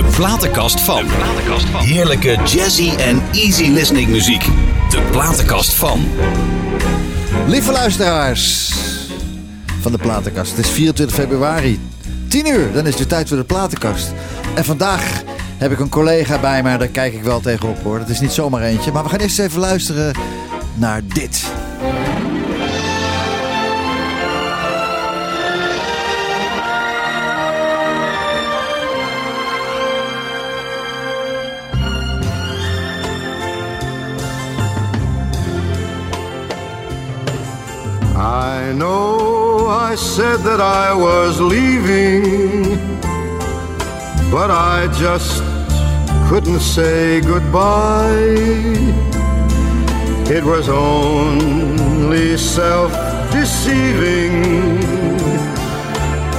De platenkast van. Heerlijke jazzy en easy listening muziek. De platenkast van. Lieve luisteraars van de platenkast. Het is 24 februari. 10 uur, dan is het tijd voor de platenkast. En vandaag heb ik een collega bij me, daar kijk ik wel tegenop hoor. Dat is niet zomaar eentje. Maar we gaan eerst even luisteren naar dit. I know I said that I was leaving, but I just couldn't say goodbye. It was only self deceiving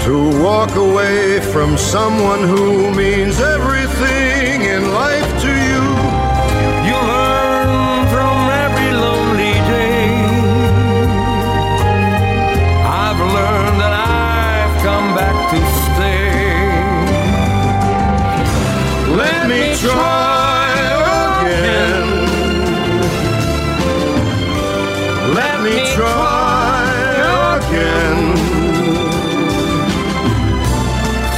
to walk away from someone who means everything in life me try again. Let me try again.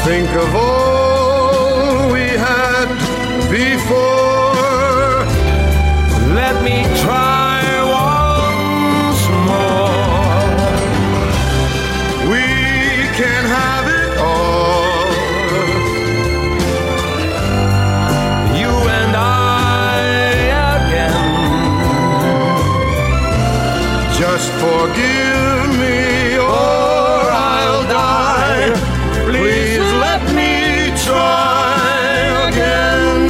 Think of all we had before. Forgive me or I'll die. Please let me try again.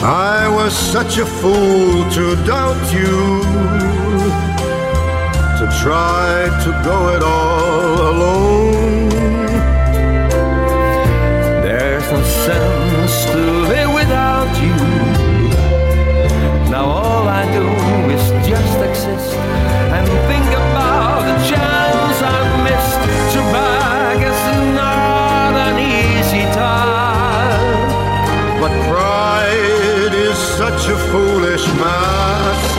I was such a fool to doubt you, to try to go it all alone. Such a foolish mask.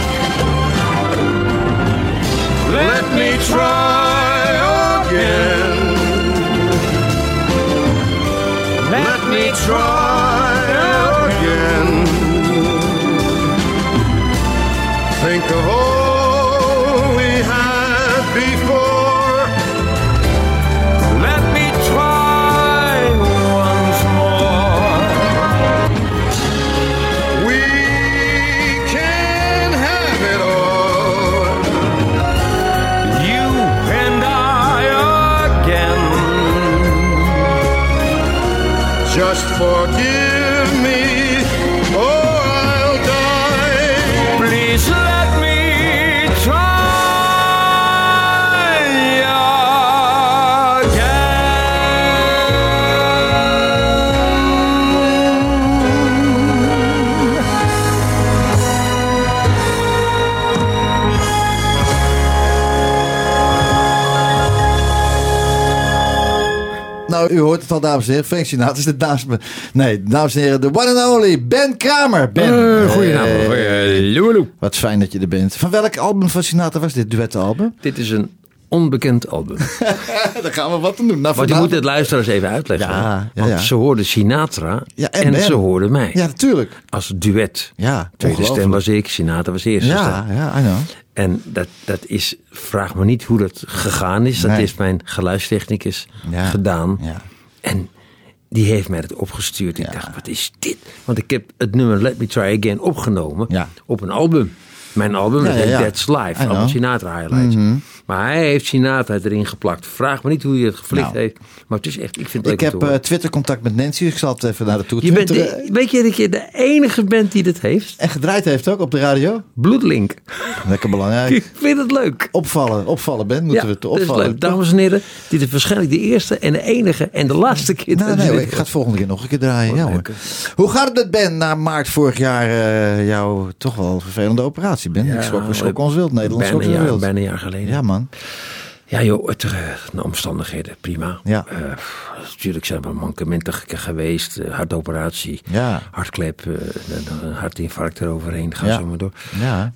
Let me try again. Let me try again. Think of forgive u hoort het al, dames en heren. Frank Sinatra is het naast me. Nee, dames en heren, de one and only Ben Kramer. Ben. Uh, goedenavond. Hey. Wat fijn dat je er bent. Van welk album van Sinatra was dit duetalbum? Dit is een onbekend album. Daar gaan we wat aan doen. Nou, Want je moet het luisteraars even uitleggen. Ja, ja, Want ja. ze hoorden Sinatra en ze hoorden mij. Ja, natuurlijk. Als duet. Ja, Tweede stem was ik, Sinatra was eerste Ja, stem. ja, I know. En dat, dat is, vraag me niet hoe dat gegaan is. Dat Nee. heeft mijn geluidstechnicus gedaan. ja. En die heeft mij het opgestuurd. Ik dacht, wat is dit? Want ik heb het nummer Let Me Try Again opgenomen op een album. Mijn album, dat heet. That's know. Allemaal Sinatra highlights. Maar hij heeft Sinatra erin geplakt. Vraag me niet hoe hij het geflikt Nou. heeft. Maar het is echt, ik vind het Ik heb eh. Twitter-contact met Nancy. Ik zal het even naar de toe je bent de, weet je dat je de enige bent die dit heeft? En gedraaid heeft ook op de radio. Bloedlink. Lekker belangrijk. Ik vind het leuk. Opvallen, opvallen Ben, moeten we het opvallen. leuk. Dames en heren, dit is waarschijnlijk de eerste en de enige en de laatste keer. Nou, nee, hoor, ik ga het volgende keer nog een keer draaien. Ja, hoor. Hoe gaat het met Ben na maart vorig jaar? eh, jouw toch wel vervelende operatie, Ben. Ja, ik schrok, schrok ons wild. Nederland bijna schrok ons wild. bijna een jaar geleden. Ja, man. Ja joh, het, eh, de omstandigheden, prima. Ja. Eh, natuurlijk zijn er mankementen ge- geweest. eh, hartoperatie, Ja. hartklep, een- hartinfarct eroverheen. Ga Ja. zo maar door. Ja.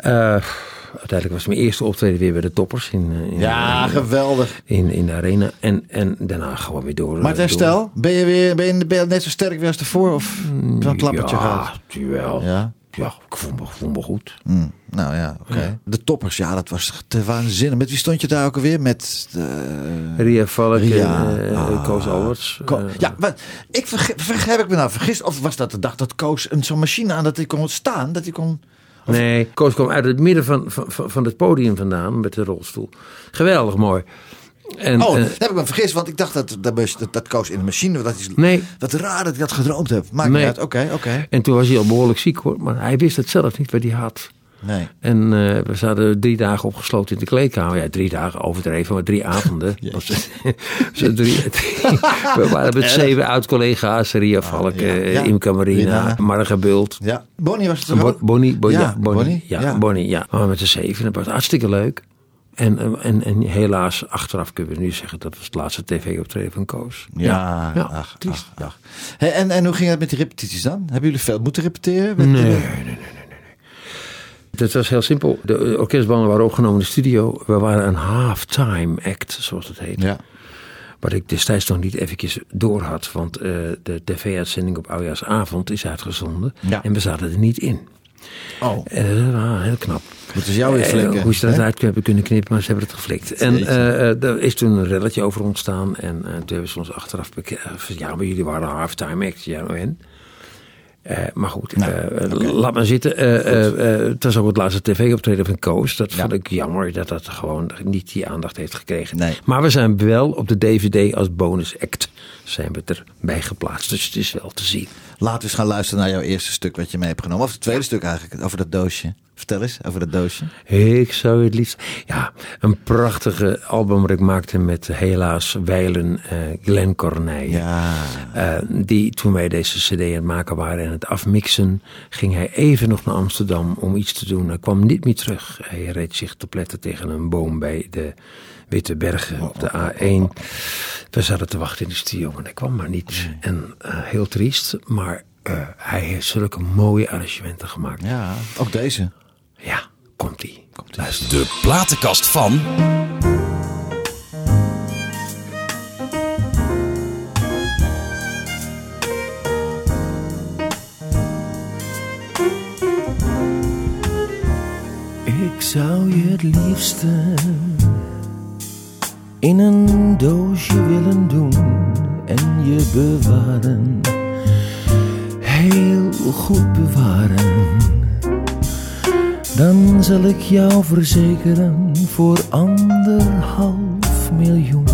Uiteindelijk was mijn eerste optreden weer bij de toppers in, in, Ja, in, geweldig. in, in de arena. En, en daarna gewoon weer door. Maar herstel, ben je, weer, ben, je, ben je net zo sterk weer als ervoor? Of een klappertje ja, gehad? Jawel. Ja. Ja, ik voel me, voel me goed. Hm, nou ja, oké. De toppers, ja, dat was te waanzinnig. Met wie stond je daar ook alweer? Met... eh, Ria Valk Ria. en eh, Ah. Koos Alberts. Ko- eh, ja, maar ik verge- heb ik me nou vergist? Of was dat de dag dat Koos een zo'n machine aan dat hij kon staan? Dat hij kon... Nee, Koos kwam uit het midden van, van, van van het podium vandaan met de rolstoel. Geweldig mooi. En, Oh, eh, dat heb ik me vergist, want ik dacht dat, dat, dat, dat Koos in de machine... Dat is, nee, Wat raar dat ik dat gedroomd heb. Maakt Nee. niet uit. Oké, oké. en toen was hij al behoorlijk ziek hoor. Maar hij wist het zelf niet wat hij had. Nee. En eh, we zaten drie dagen opgesloten in de kleedkamer. Ja, drie dagen overdreven, maar drie avonden. Was drie, we waren met zeven oud-collega's. Ria Valk, Ah, ja, ja. Imca Marina. Marga Bult. Ja. Bonnie was het toch Bo- ook? Bonnie, Bo- Ja, Bonnie, Bonnie, ja. Bonnie, ja. Maar met de zeven, dat was hartstikke leuk. En, eh, en, en helaas, achteraf kunnen we nu zeggen, dat was het laatste tv-optreden van Koos. Ja, ja, ach, triest. ach, ach. Hey, en, en hoe ging het met die repetities dan? Hebben jullie veel moeten repeteren? Met- Nee, nee, nee, nee, nee, nee. Dat was heel simpel. De eh, orkestbanden waren opgenomen in de studio. We waren een halftime act, zoals het heet. Ja. Wat ik destijds nog niet eventjes door had. Want eh, de tv-uitzending op Oudjaarsavond is uitgezonden. Ja. En we zaten er niet in. Oh, En dat was heel knap. dat is jou weer Eh, flikken. hoe ze dat uit hebben kunnen knippen, maar ze hebben het geflikt. En eh, eh, er is toen een relletje over ontstaan. En eh, toen hebben ze ons achteraf bekend. Ja, maar jullie waren halftime act. Ja, en? Eh, maar goed, Nou, eh, laat maar zitten. Eh, het was ook het laatste tv-optreden van Koos. Dat Ja. vond ik jammer dat dat gewoon niet die aandacht heeft gekregen. Nee. Maar we zijn wel op de DVD als bonus act zijn we erbij geplaatst. Dus het is wel te zien. Laten we eens gaan luisteren naar jouw eerste stuk wat je mee hebt genomen. Of het tweede stuk eigenlijk, over dat doosje. Vertel eens over dat doosje. Ik zou het liefst. Ja, een prachtige album wat ik maakte met helaas wijlen eh Glenn Cornij. Ja. Eh, die toen wij deze CD aan het maken waren en het afmixen, ging hij even nog naar Amsterdam om iets te doen. Hij kwam niet meer terug. Hij reed zich te pletten tegen een boom bij de Witte Bergen op de A1. We zaten te wachten in de studio, hij kwam maar niet. En eh, heel triest, maar hij heeft zulke mooie arrangementen gemaakt. Ja, ook deze. Ja, komt-ie. Luister. De platenkast van. Ik zou je het liefste in een doosje willen doen en je bewaren. Heel goed bewaren. Dan zal ik jou verzekeren voor anderhalf miljoen.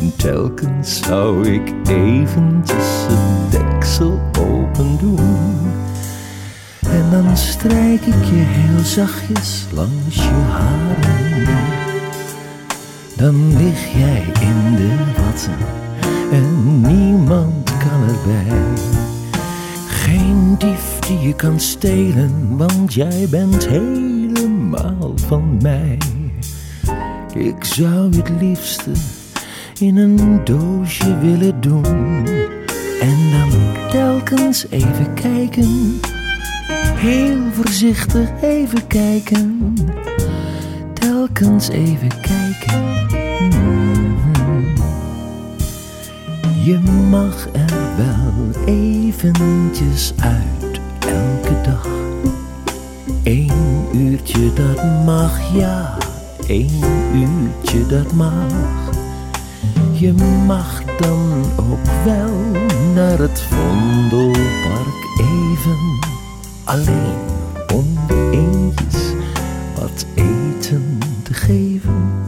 En telkens zou ik eventjes het deksel open doen. En dan strijk ik je heel zachtjes langs je haren. Dan lig jij in de watten en niemand kan erbij. Geen dief die je kan stelen, want jij bent helemaal van mij. Ik zou het liefste in een doosje willen doen. En dan telkens even kijken Heel voorzichtig even kijken, telkens even kijken. Mhm. Je mag er wel eventjes uit elke dag. Eén uurtje dat mag, ja, één uurtje dat mag. Je mag dan ook wel naar het Vondelpark even alleen om de eendjes wat eten te geven.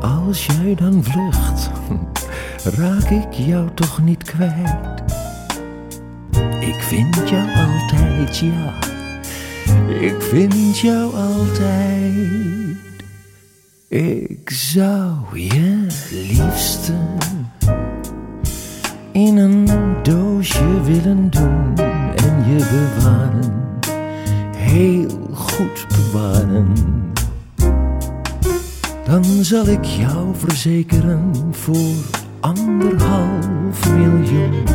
als jij dan vlucht, raak ik jou toch niet kwijt. Ik vind jou altijd, ja. Ik vind jou altijd. Ik zou je liefste in een doosje willen doen en je bewaren, heel goed bewaren. Dan zal ik jou verzekeren voor anderhalf miljoen.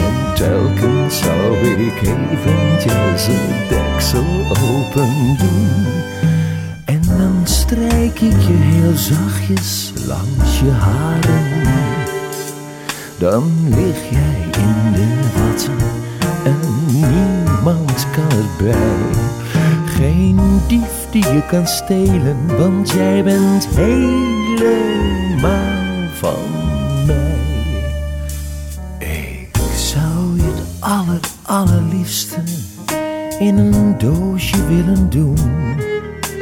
En telkens zou ik eventjes het deksel open doen. En dan strijk ik je heel zachtjes langs je haren. Dan lig jij in de watten en niemand kan erbij. Geen dief die je kan stelen, want jij bent helemaal allerliefste in een doosje willen doen.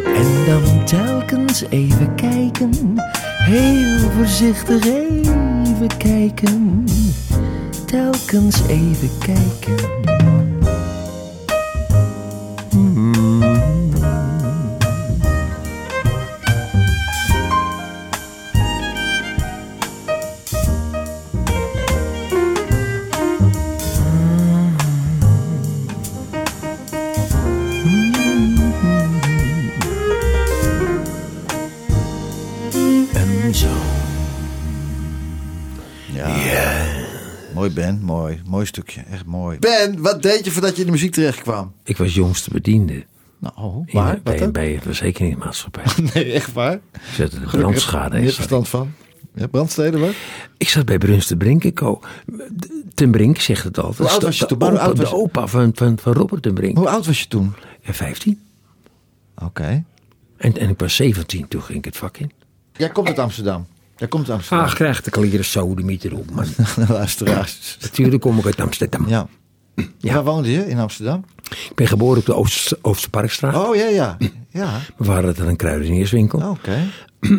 En dan telkens even kijken, heel voorzichtig even kijken. Telkens even kijken. Ben, mooi. Mooi stukje, echt mooi. Ben, wat deed je voordat je in de muziek terecht kwam? Ik was jongste bediende. Nou, oh, In- waar? Wat bij, dan? bij de verzekeringsmaatschappij. Nee, echt waar? Ik zette de Gelukkig, brandschade Je in. hebt verstand van. Ja, brandsteden wat? Ik zat bij Bruns de Brink. Ik ook. Ten Brink zegt het altijd. Hoe oud De- was je de toen? Hoe opa- oud was De je? opa van, van, van Robert ten Brink. Hoe oud was je toen? Ja, 15. Oké. En, en ik was 17 toen ging ik het vak in. Jij komt uit Amsterdam. Jij komt uit Amsterdam. Ach, krijg de klieren zo de mieter op, man. Luisteraars. Natuurlijk kom ik uit Amsterdam. Ja. Ja. Waar woonde je in Amsterdam? Ik ben geboren op de Oost, Oosterparkstraat. Oh, ja, ja. Ja, We waren had een kruidenierswinkel. oké.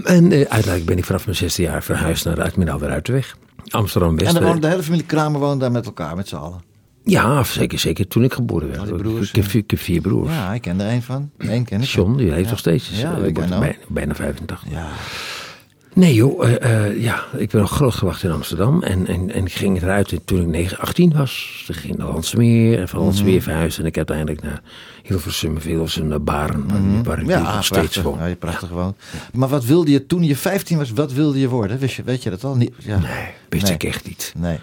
En eh, uiteindelijk ben ik vanaf mijn zesde jaar verhuisd naar de Admiraal de Ruitenweg. Amsterdam-West. En dan eh, woonde de hele familie Kramer woonde daar met elkaar, met z'n allen. Ja, zeker, zeker. Toen ik geboren werd. Die broers, ik, heb, vier- ik heb vier broers. Ja, ik ken er één van. Eén ken ik. John, die leeft Ja. nog steeds. Ja, bijna, bijna 85. Ja. Nee joh, eh, eh, ja, ik ben nog groot gewacht in Amsterdam. En, en, en ik ging eruit toen ik 9, 18 was. Toen ging ik naar Landsmeer en van. Landsmeer verhuisd. En ik heb uiteindelijk naar Hilversum, Hilversum, naar Baren. waar- Waar ik. Ja, nog steeds woon. Ja, je prachtig woont. Maar wat wilde je toen je 15 was, wat wilde je worden? Wist je, weet je dat al? Niet, ja. Nee, wist Nee. ik echt niet. Nee.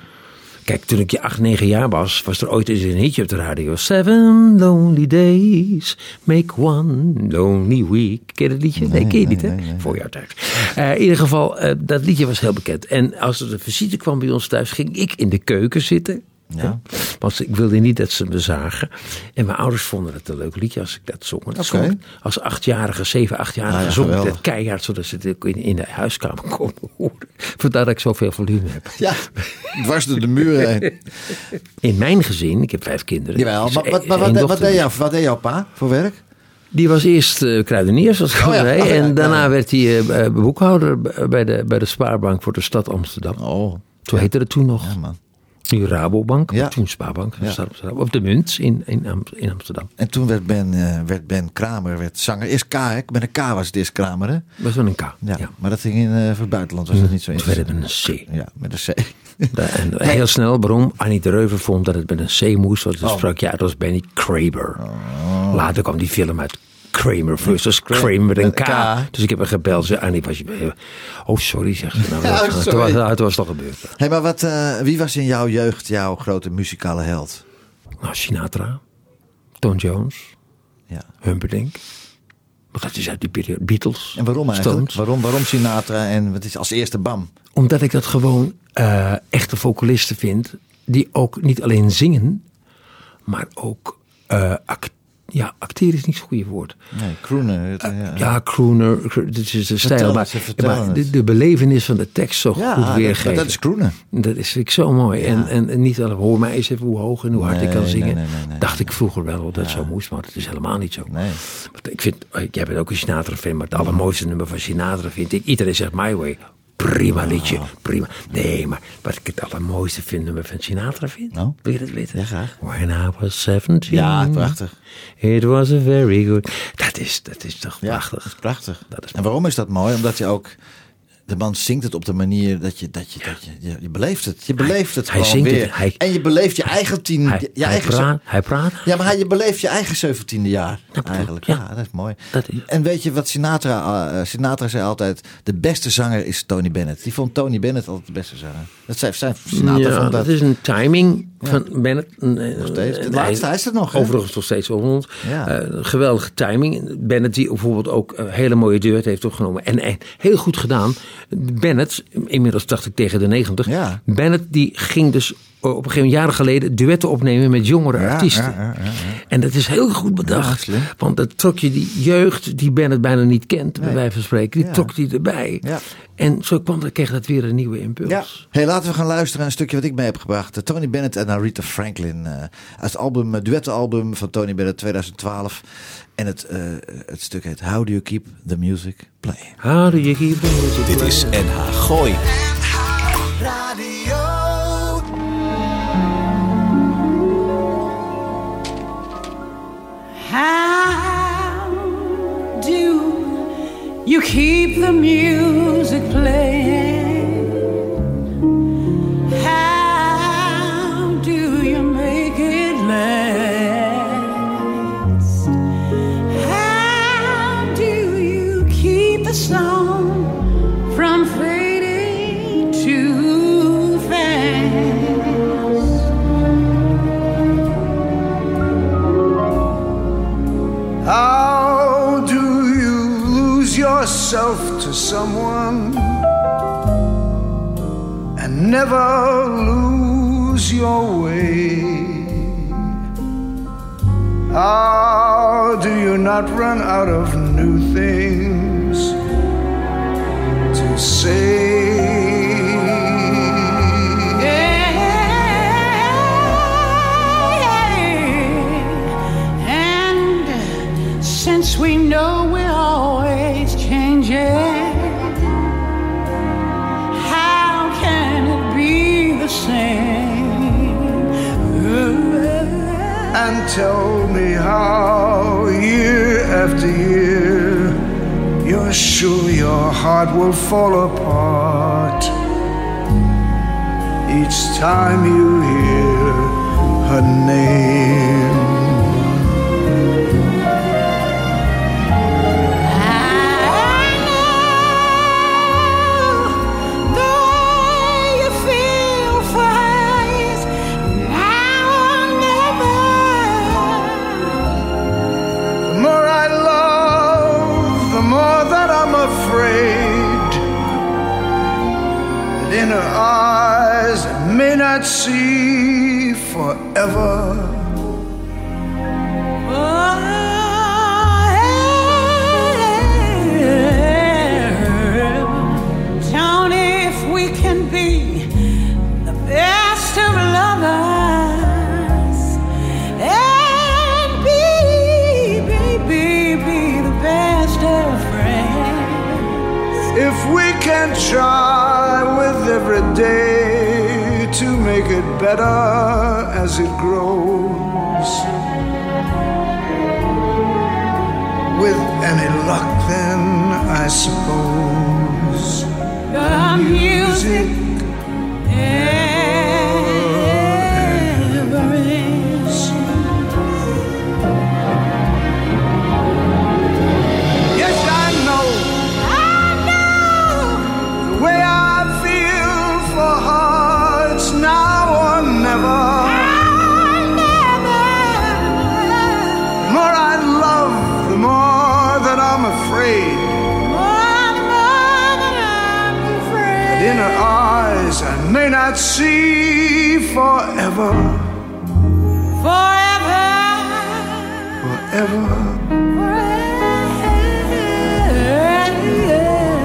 Kijk, toen ik je 8, 9 jaar was, was er ooit eens een hitje op de radio. Seven lonely days make one lonely week. Ken je dat liedje? Nee, ken je niet, hè? nee. Voor jouw tijd. Eh, in ieder geval, eh, dat liedje was heel bekend. En als er een visite kwam bij ons thuis, ging ik in de keuken zitten. Ja. Want ik wilde niet dat ze me zagen. En mijn ouders vonden het een leuk liedje als ik dat zong. Dat als achtjarige, zeven, achtjarige Ah ja, zong ik dat keihard. Zodat ze het in, in de huiskamer konden horen. Vandaar dat ik zoveel volume heb. Ja, dwars door de muren heen. In mijn gezin, ik heb vijf kinderen. Jawel, is maar, wat, één maar wat, wat, deed jou, wat deed jouw pa voor werk? Die was eerst eh, kruidenier, zoals ik al Oh ja, zei. oh ja, en daarna werd hij eh, eh, boekhouder bij de, bij de Spaarbank voor de stad Amsterdam. Oh, Zo heette het toen nog. ja man. Nu Rabobank, Ja. toen Spaarbank. Ja. Of de Munt in, in, in Amsterdam. En toen werd Ben, eh, werd ben Kramer werd zanger. Eerst K, hè? met een K was het eerst Kramer, hè? Dat was wel een K. Ja, Ja. maar dat ging in eh, voor het buitenland, was dat niet zo Toen werd het interessant. met een C. Ja, met een C. Da- En heel snel, waarom? Annie de Reuver vond dat het met een C moest. Want Oh. sprak, ja, het was Benny Kramer. Later kwam die film uit Kramer versus Kramer met een Met K. een. Dus ik heb haar gebeld. Ze, Annie, was je... Oh, sorry, zegt ze. Nou, Ja, sorry. Toen was, toen was het al gebeurd. Hey, maar wat, eh, wie was in jouw jeugd jouw grote muzikale held? Nou, Sinatra, Tom Jones, Ja. Humperdinck. Maar dat is uit die periode. Beatles. En waarom eigenlijk? Stones. Waarom, waarom Sinatra en wat is als eerste Bam? Omdat ik dat gewoon eh, echte vocalisten vind. Die ook niet alleen zingen, maar ook act- ja, acteren is niet het goede woord. Nee, crooner. het- ja. Ja, crooner, dit is de stijl, maar, de, het. de belevenis van de tekst zo Ja, goed dat- weergeven. dat is crooner. Dat is ik zo mooi. En, en, en niet alleen, hoor mij eens even hoe hoog en hoe hard ik kan zingen. nee, nee. Dacht ik vroeger wel dat het zo moest, maar het is helemaal niet zo. Nee. Want Ik vind, eh, jij bent ook een Sinatra-fan, maar het allermooiste nummer van Sinatra vind ik. Iedereen zegt My Way. Prima liedje, prima. Nee, maar wat ik het allermooiste vind, nummer van Sinatra vind. Nou? Wil je dat weten? Ja, graag. When I was 17. Ja, prachtig. It was a very good. Dat is, dat is toch Ja, prachtig. dat is prachtig. Dat is en waarom is dat mooi? Omdat je ook... De man zingt het op de manier dat je, dat je, dat je, je, je beleeft het. Je beleeft het hij gewoon zingt het, weer. hij- en je beleeft je eigen tien... Hij, je, je hij, eigen praat, hij praat. Ja, maar hij- je beleeft je eigen zeventiende jaar eigenlijk. Ja. ja. dat is mooi. Dat is- En weet je wat Sinatra... eh, Sinatra zei altijd... De beste zanger is Tony Bennett. Die vond Tony Bennett altijd de beste zanger. Dat zei, zei Sinatra ja, vond dat dat. is een timing van Bennett. Nog steeds. De laatste, hij is er nog, hè? Overigens nog steeds over ons. Ja. Eh, geweldige timing. Bennett die bijvoorbeeld ook een hele mooie duet heeft opgenomen. En, en heel goed gedaan. Bennett, inmiddels dacht ik tegen de 90. Ja. Bennett die ging dus op een gegeven moment jaren geleden duetten opnemen met jongere Ja, artiesten. ja, ja, ja, ja. En dat is heel goed bedacht. want dat trok je die jeugd die Bennett bijna niet kent, bij wijze van spreken, die Ja. trok die erbij. Ja. En zo kwam, kreeg dat weer een nieuwe impuls. Ja. Hey, laten we gaan luisteren naar een stukje wat ik mee heb gebracht. Eh, Tony Bennett en Aretha Franklin. eh, uit het album, het duettenalbum van Tony Bennett 2012. En het, eh, het stuk heet How Do You Keep the Music Playing? How do you keep the music Dit is? NH Gooi. How do you keep the music playing? How do you make it last? How do you keep the song from fading too fast? Someone and never lose your way? How do you not run out of new things to say? Tell me how year after year you're sure your heart will fall apart each time you hear her name. In her eyes may not see forever. Tony, if we can be the best of lovers and be, be, be, be the best of friends. If we can try with every day to make it better as it grows. With any luck, then I suppose The music Not see forever. Forever. forever.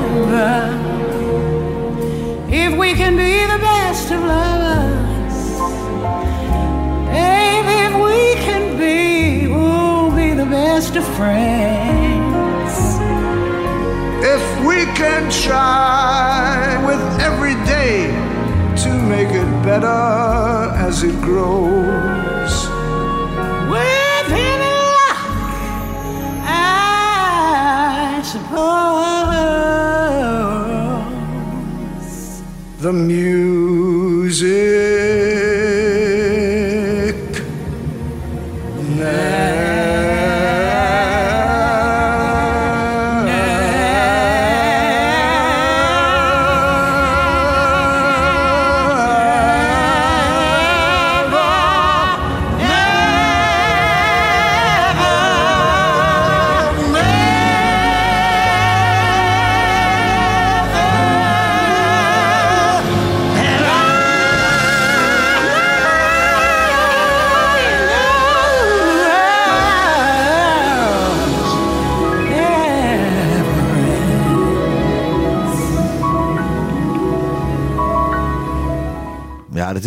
forever. If we can be the best of lovers, baby, if we can be, we'll be the best of friends. If we can try better as it grows. With any luck, I suppose. The music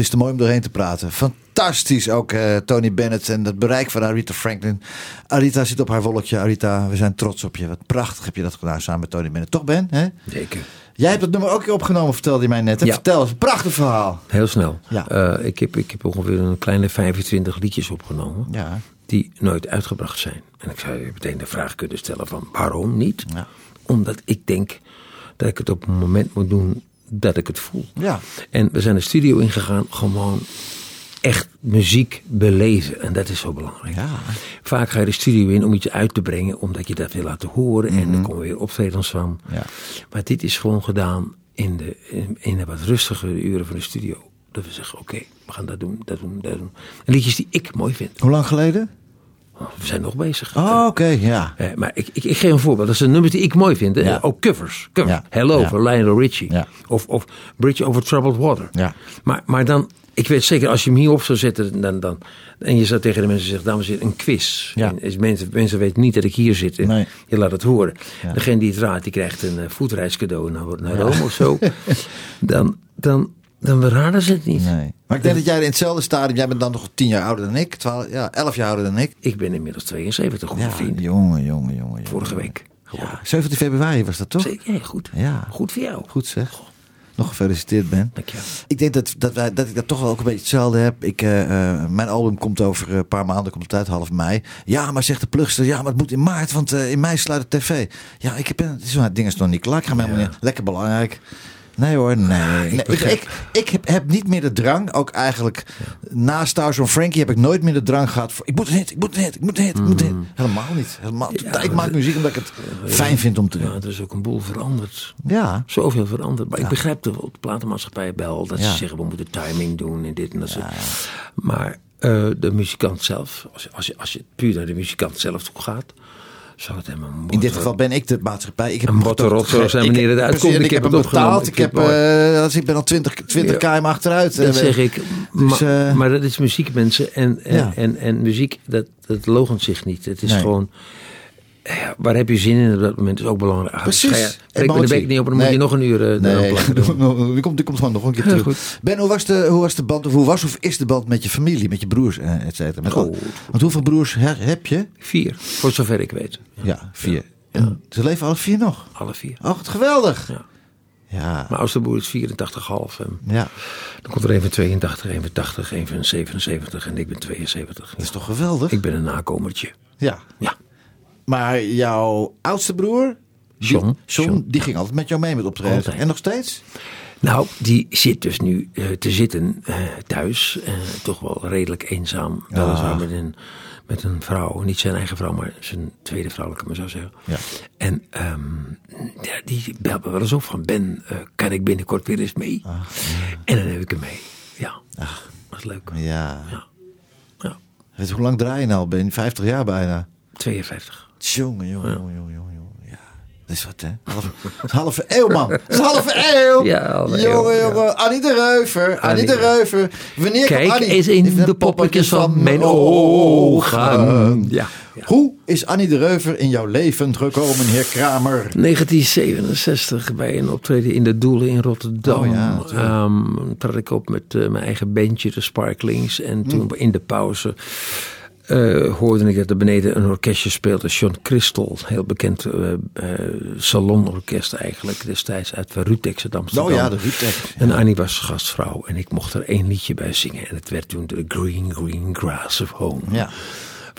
is te mooi om doorheen te praten. Fantastisch ook eh, Tony Bennett en het bereik van Arita Franklin. Arita zit op haar wolkje. Arita, we zijn trots op je. Wat prachtig heb je dat gedaan samen met Tony Bennett. Toch Ben? Hè? Zeker. Jij hebt het nummer ook opgenomen, vertelde je mij net. hè? Ja. Vertel eens, een prachtig verhaal. Heel snel. Ja. Eh, ik, heb, ik heb ongeveer een kleine 25 liedjes opgenomen. Ja. Die nooit uitgebracht zijn. En ik zou je meteen de vraag kunnen stellen van waarom niet? Ja. Omdat ik denk dat ik het op een moment moet doen dat ik het voel. Ja. En we zijn de studio ingegaan gewoon echt muziek beleven. En dat is zo belangrijk. Ja. Vaak ga je de studio in om iets uit te brengen, omdat je dat wil laten horen. En dan komen weer optredens van. Mhm. Ja. Maar dit is gewoon gedaan in de, in, in de wat rustigere uren van de studio. Dat we zeggen, oké, we gaan dat doen, dat doen, dat doen. En liedjes die ik mooi vind. Hoe lang geleden? Oh, We zijn nog bezig. Oh, oké, ja. Eh, maar ik, ik, ik geef een voorbeeld. Dat zijn nummers die ik mooi vind. Ja. Ook covers. covers. Ja. Hello Ja. van Lionel Richie. Of, of Bridge over Troubled Water. Ja. Maar, maar dan, ik weet zeker, als je hem hier op zou zetten dan, dan, en je zou tegen de mensen zeggen, dames en heren, een quiz. Ja. En is mensen, mensen weten niet dat ik hier zit. en Nee. Je laat het horen. Ja. Degene die het raadt, die krijgt een uh, voetreiscadeau naar, naar Rome of zo. Dan, dan, dan raden ze het niet. Nee. Maar ik denk dat jij in hetzelfde stadium, jij bent dan nog tien jaar ouder dan ik, 12, ja, 11 jaar ouder dan ik. Ik ben inmiddels 72, goede Ja, vriend. jongen, jongen, jongen. Vorige week. Ja, 17 februari was dat toch? Zeker, ja, goed. Ja. Goed voor jou. Goed zeg. Nog gefeliciteerd Ben. Dank je wel. Ik denk dat, dat, wij, dat ik dat toch wel ook een beetje hetzelfde heb. Ik, eh, eh, mijn album komt over een paar maanden, komt het uit, half mei. Ja, maar zegt de plugster, ja, maar het moet in maart, want eh, in mei sluit de tv. Ja, ik heb, het is, het ding is nog niet klaar. Ik ga me helemaal niet, lekker belangrijk. Nee hoor, nee. nee ik, ik, begrijp. ik, heb, heb niet meer de drang, ook eigenlijk na Stars on Frankie heb ik nooit meer de drang gehad voor, ik moet hit, ik moet hit, ik moet hit, ik moet een hit. Helemaal niet. Helemaal, ik maak muziek omdat ik het fijn vind om te Ja, doen. er is ook een boel veranderd. Ja, Zoveel veranderd. Maar ik begrijp de, de platenmaatschappij wel. Dat Ja. ze zeggen, we moeten timing doen en dit en dat. Maar eh, de muzikant zelf, als, als, je, als je puur naar de muzikant zelf toe gaat, zou het helemaal in dit geval ben ik de maatschappij. Ik heb Een zoals hij meneer het ik- uitkomt. precies, Ik heb hem betaald. Ik, Ik heb, als ik ben al 20, 20 Ja. km achteruit. Dat eh, zeg ik. Dus, maar, eh, maar dat is muziek, mensen. En, en, Ja. en, en muziek, dat, dat logent zich niet. Het is Nee. gewoon... ja, waar heb je zin in op dat moment is ook belangrijk. Ah, Precies. Ga je- Breek me de beek niet op, dan moet je nog een uur uh, Nee, die komt, die komt gewoon nog een keer Ja, terug. goed. Ben, hoe was, de, hoe was de band, of hoe was of is de band met je familie, met je broers, eh, et cetera? Met. Want hoeveel broers he- heb je? Vier, voor zover ik weet. Ja, vier. En ze leven alle vier nog. Alle vier. Oh, wat geweldig. Ja. Ja, Mijn oudste broer is 84,5. En ja. dan komt er een van 82, een van 80, een van 77 en ik ben 72. dat is toch geweldig? Ik ben een nakomertje. Ja. Ja. Maar jouw oudste broer, die- John. John, John. die ging altijd met jou mee met optreden. Altijd. En nog steeds? Nou, die zit dus nu eh, te zitten eh, thuis. eh, toch wel redelijk eenzaam. Weliswaar met een, met een vrouw. Niet zijn eigen vrouw, maar zijn tweede vrouw, laat ik maar zo zeggen. Ja. En ehm, ja, die belt me wel eens op van... Ben, kan ik binnenkort weer eens mee? En dan heb ik hem mee. Ja, dat is leuk. Ja. Ja. ja. Weet je, hoe lang draai je nou? Ben je 50 jaar bijna? 52. Jongen, jongen, jongen, jongen, jongen. Ja. is wat, hè? Half, dat halve eeuw, man. Dat is halve eeuw. Ja, halve jongen, eeuw, ja. jongen. Annie de Reuver. Annie, de Reuver. Wanneer Kijk Annie? eens in de poppetjes van mijn ogen. Ja, ja. Hoe is Annie de Reuver in jouw leven gekomen, heer Kramer? 1967 bij een optreden in de Doelen in Rotterdam. Oh ja. Ehm, trad ik op met eh, mijn eigen bandje, de Sparklings. En toen Hm. in de pauze eh, hoorde ik dat er beneden een orkestje speelde. John Christel, heel bekend eh, eh, salonorkest eigenlijk. Destijds uit Rutex uit Amsterdam. Oh ja, de Rutex. En Annie was gastvrouw en ik mocht er één liedje bij zingen. En het werd toen The Green Green Grass of Home. Ja.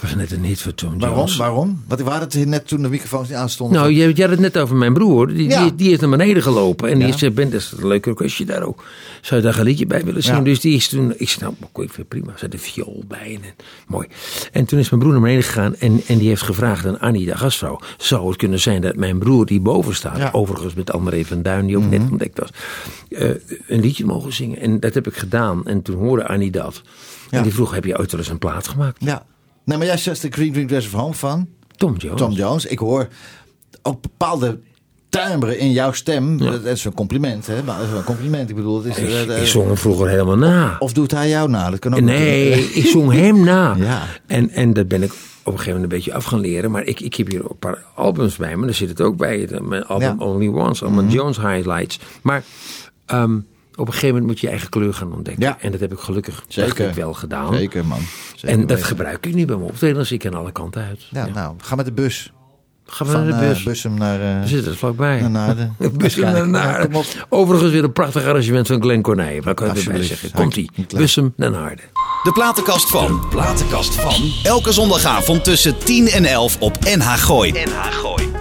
Was net een hit voor Tom Waarom? Jones. Waarom? Want we hadden het net toen de microfoons niet aanstonden. Nou, je, je had het net over mijn broer. Die, Ja. die, die is naar beneden gelopen. En Ja. die zei, Ben, dat is een leuk orkestje daar ook. Zou je daar een liedje bij willen zingen? Ja. Dus die is toen... Ik zei, nou, ik vind het prima. Er zat een viool bij. En, mooi. En toen is mijn broer naar beneden gegaan. En, en die heeft gevraagd aan Annie, de gastvrouw. Zou het kunnen zijn dat mijn broer die boven staat... Mhm. overigens met André van Duin, die ook net ontdekt was... eh, een liedje mogen zingen. En dat heb ik gedaan. En toen hoorde Annie dat. En die vroeg, heb je ooit wel eens een plaat gemaakt? Ja. Nee, maar jij zegt de Green Green Dress of Home van Tom Jones. Tom Jones. Ik hoor ook bepaalde timbre in jouw stem. Dat is een compliment, hè? Maar dat is een compliment. Ik bedoel, het is... eh, Ik, eh, ik zong hem vroeger helemaal na. Of doet hij jou na? Dat kan ook Nee, natuurlijk. ik zong hem na. Ja. En, en dat ben ik op een gegeven moment een beetje af gaan leren. Maar ik, ik heb hier een paar albums bij me. Daar zit het ook bij. Mijn album Ja. Mhm. Only Once, allemaal Jones highlights. Maar ehm, op een gegeven moment moet je je eigen kleur gaan ontdekken. Ja. En dat heb ik gelukkig Zeker. ik wel gedaan. Zeker, man. Zeker en dat weten. gebruik ik nu bij mijn optredens. Ik kan alle kanten uit. Ja, nou, ga met de bus. Gaan we Van naar de eh, bus. Bussum naar... eh, We zitten er vlakbij. naar Naarden. Bussum naar. Naarden. Ja. Overigens weer een prachtig arrangement van Glenn Corneille. Waar kan je erbij Alsjeblieft. zeggen? Komt-ie. Bussum naar Naarden. De platenkast van. Platenkast van. Elke zondagavond tussen 10 en 11 op NH Gooi. NH Gooi.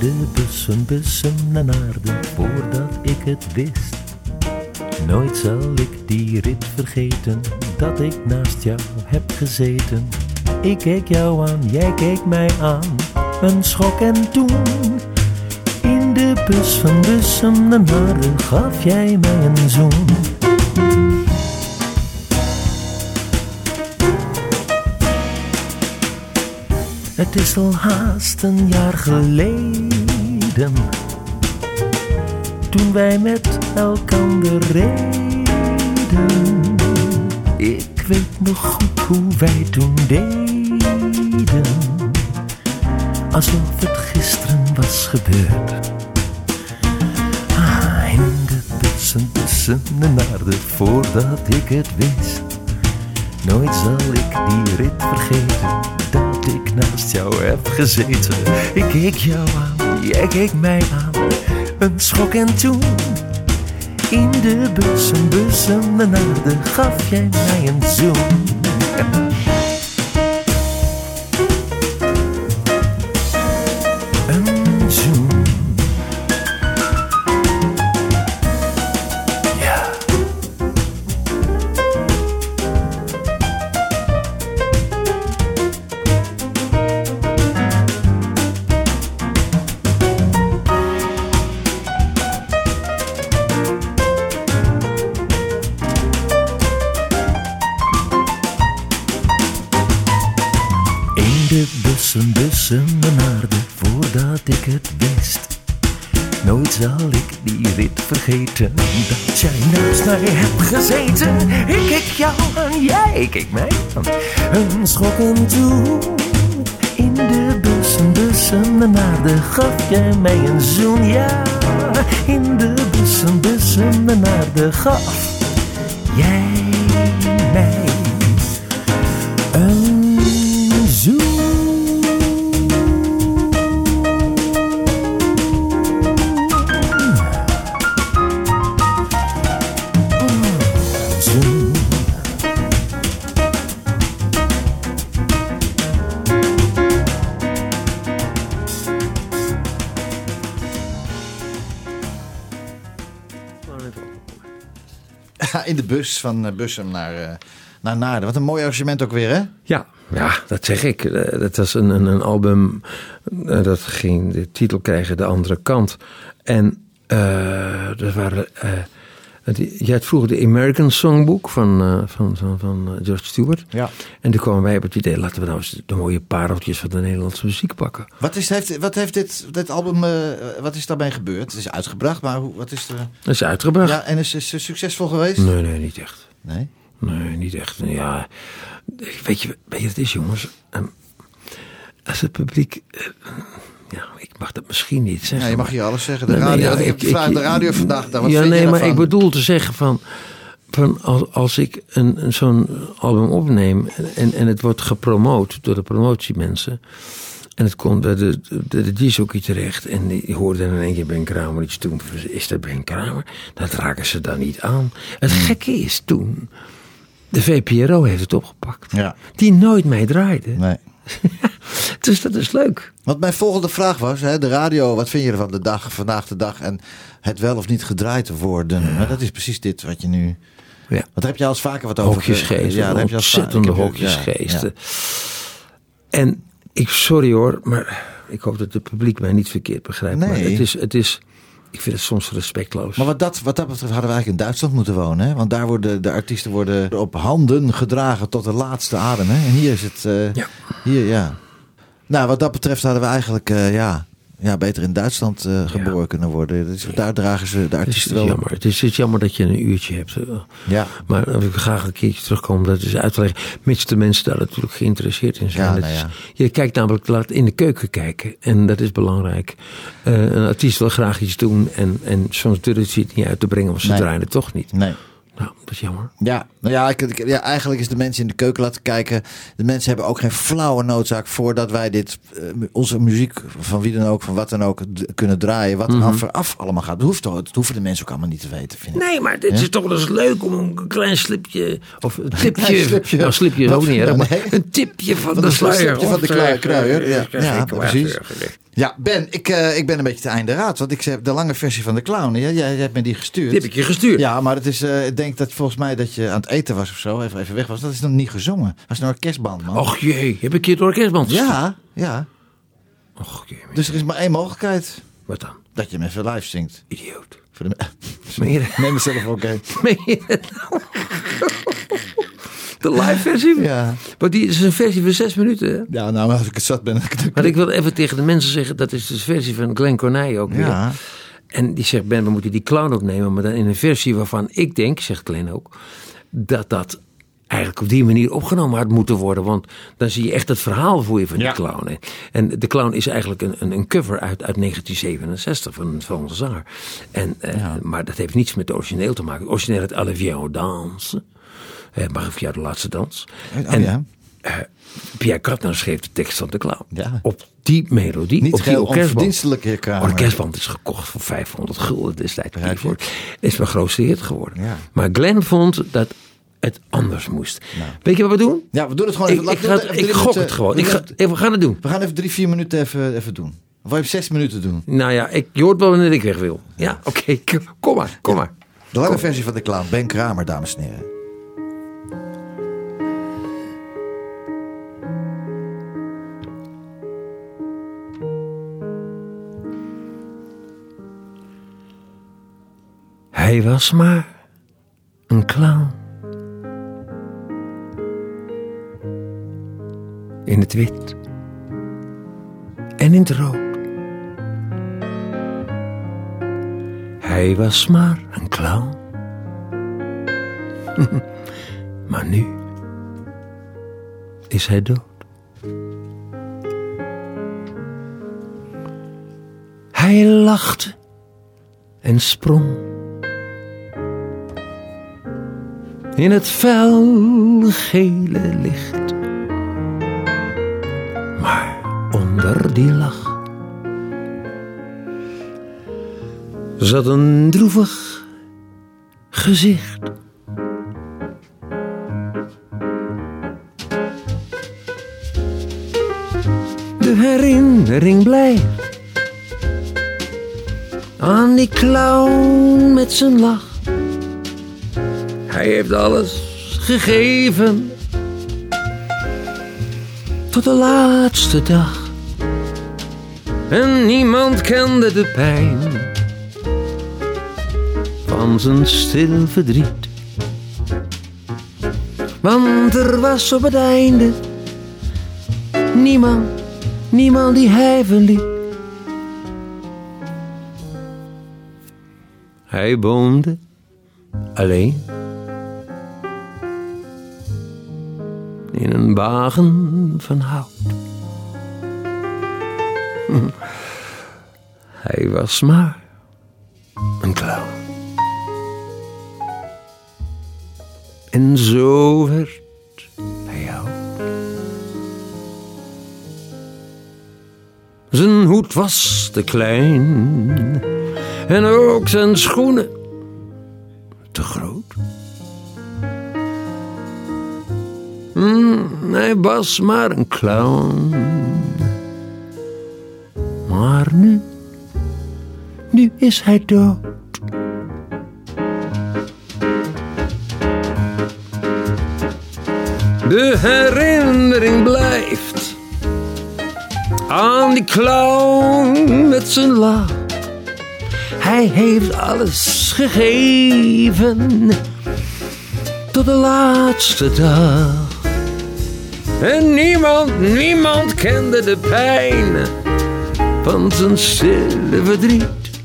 De bussen, bussen naar Naarden, voordat ik het wist. Nooit zal ik die rit vergeten, dat ik naast jou heb gezeten. Ik keek jou aan, jij keek mij aan, een schok en toen. In de bus van bussen naar Naarden gaf jij mij een zoen. Het is al haast een jaar geleden. Toen wij met elkander reden. Ik weet nog goed hoe wij toen deden. Alsof het gisteren was gebeurd. Ah, in de bussen tussen de naarden voordat ik het wist. Nooit zal ik die rit vergeten ik naast jou heb gezeten. Ik keek jou aan, jij keek mij aan, een schok en toen. In de bussen, bussen de naarden gaf jij mij een zoen. Vergeten, dat jij naast mij hebt gezeten. Ik keek jou aan, jij keek mij aan, een schok en toe. In de bussen, bussen naar de gaf jij mij een zoen, ja. In de bussen, bussen naar de gaf jij de bus van eh, Bussum naar, eh, naar Naarden. Wat een mooi arrangement ook weer, hè? Ja, ja, dat zeg ik. Eh, Dat was een, een, een album dat ging de titel krijgen De Andere Kant. En dat waren Het- Je had vroeger de American Songbook van, eh, van, van, van eh, George Stewart. Ja. En toen kwamen wij op het idee, laten we nou eens de mooie pareltjes van de Nederlandse muziek pakken. Wat, is, heeft, wat heeft dit, dit album, eh, wat is daarmee gebeurd? Het is uitgebracht, maar hoe, wat is er... Dat is uitgebracht. Ja, en is het succesvol geweest? Nee, nee, niet echt. Nee? Nee, niet echt. Ja, weet je, weet je wat het is, jongens? Ehm, Als het publiek... ik mag dat misschien niet zeggen. Ja, je mag hier alles zeggen. De Nee, nee, radio, ja, ik gevraagd, de radio vandaag. Wat ja, nee, maar ik bedoel te zeggen van... van als, als ik een, een zo'n album opneem en, en het wordt gepromoot door de promotiemensen... en het komt bij de, de, de terecht en die hoorde in één keer Ben Kramer iets doen. Is dat Ben Kramer? Dat raken ze dan niet aan. Het Hmm. gekke is toen... De VPRO heeft het opgepakt. Ja. Die nooit mee draaide. Nee. dus dat is leuk. Want mijn volgende vraag was, hè, de radio, wat vind je ervan de dag, vandaag de dag en het wel of niet gedraaid worden? Maar dat is precies dit wat je nu... Ja. Daar heb je al eens vaker wat over... Hokjesgeest. Ja, daar heb je al eens vaker- ontzettende hokjesgeesten. ja, En ik, sorry hoor, maar ik hoop dat het publiek mij niet verkeerd begrijpt. Maar Nee. het is, het is, ik vind het soms respectloos. Maar wat dat, wat dat betreft hadden we eigenlijk in Duitsland moeten wonen. Hè? Want daar worden de artiesten worden op handen gedragen tot de laatste adem. Hè? En hier is het... eh, Ja. Hier, ja. Nou, wat dat betreft hadden we eigenlijk eh, ja, ja, beter in Duitsland eh, geboren kunnen worden. Dus Daar dragen ze de is, artiesten het is wel... jammer. Het is, het is jammer dat je een uurtje hebt. eh. Ja. Maar wil ik graag een keertje terugkomen om dat eens uit te leggen. Mits de mensen daar natuurlijk geïnteresseerd in zijn. Ja, nou is- ja. Je kijkt namelijk laat in de keuken kijken. En dat is belangrijk. Een artiest wil graag iets doen. En, en soms durft hij het niet uit te brengen. Want ze Nee. draaien het toch niet. Nee. Nou, dat is jammer. Ja, nou ja, ik, ik- ja, eigenlijk is de mensen in de keuken laten kijken. De mensen hebben ook geen flauwe noodzaak voordat wij dit, eh, onze muziek van wie dan ook, van wat dan ook, d- kunnen draaien. Wat er Mhm. af, af allemaal gaat. Dat, hoeft, toch- dat hoeven de mensen ook allemaal niet te weten, vind ik. Nee, maar dit is toch wel eens leuk om een klein slipje. Of een tipje. Klein slipje. Nou, slipje is ook niet. Maar Nee. een tipje van, Van de de- sluier. slipje van de kruier, ja. Ja, geen precies. Ja, Ben, ik, eh, ik ben een beetje te einde raad. Want ik heb de lange versie van de clown. Jij, jij, hebt me die gestuurd. Die heb ik je gestuurd. Ja, maar het is, eh, ik denk dat volgens mij dat je aan het eten was of zo. Even, even weg was. Dat is nog niet gezongen. Dat was een orkestband, man. Och jee, heb ik je het orkestband gestuurd? Ja, ja. Och jee, Dus er is maar één mogelijkheid. wat dan? Dat je hem even live zingt. Idioot. Voor de? Neem mezelf ook nou? De live versie? Ja. Maar die is een versie van zes minuten. hè? Ja, nou, als ik het zat ben. Maar ik wil even tegen de mensen zeggen, dat is de versie van Glenn Cornij ook weer. Ja. En die zegt, Ben, we moeten die clown opnemen, maar dan in een versie waarvan ik denk, zegt Glenn ook, dat dat eigenlijk op die manier opgenomen had moeten worden. Want dan zie je echt het verhaal voor je van die Ja. clown. hè. En de clown is eigenlijk een, een, een cover uit, uit 1967 van een Franse zanger. En, eh, Maar dat heeft niets met het origineel te maken. Het origineel het Olivier aux Danse. Eh, Marie de laatste dans. Oh, en ja. eh, Pierre Kartner schreef de tekst van de clown. Ja. Op die melodie, Niet op die orkestband. Orkestband is gekocht voor 500 gulden destijds. Is mijn grootste hit geworden. Ja. Maar Glenn vond dat het anders moest. Weet je wat we doen? Ja, we doen het gewoon Ik, even. ik, ga, even ik drie gok minuten- het gewoon. we Ik ga, eh, we gaan het doen. We gaan even drie, vier minuten even, even doen. Of je zes minuten doen? Nou ja, ik, je hoort wel wanneer ik weg wil. Ja, oké. Kom maar, kom maar. De lange versie van de clown. Ben Kramer, dames en heren. Hij was maar een clown. In het wit en in het rood. Hij was maar een clown. maar nu is hij dood. Hij lachte en sprong in het fel gele licht. Maar onder die lach zat een droevig gezicht. De herinnering blijft aan die clown met zijn lach. Hij heeft alles gegeven tot de laatste dag. En niemand kende de pijn van zijn stil verdriet. Want er was op het einde niemand, niemand die hij verliet. Hij woonde alleen in een wagen van hout. Hij was maar een clown. En zo werd hij oud. Zijn hoed was te klein en ook zijn schoenen te groot. Mm, hij was maar een clown. Maar nu, nu is hij dood. De herinnering blijft aan die clown met zijn lach. Hij heeft alles gegeven tot de laatste dag. En niemand, niemand kende de pijn van zijn stille verdriet.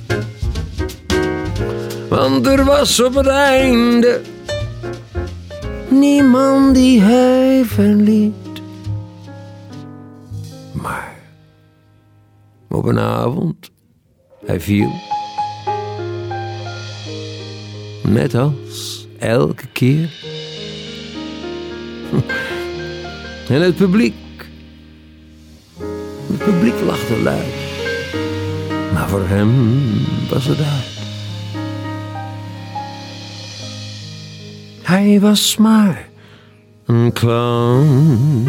Want er was op het einde niemand die hij verliet. Maar op een avond, hij viel. Net als elke keer. En het publiek. Het publiek lachte luid. Maar voor hem was het uit. Hij was maar een clown.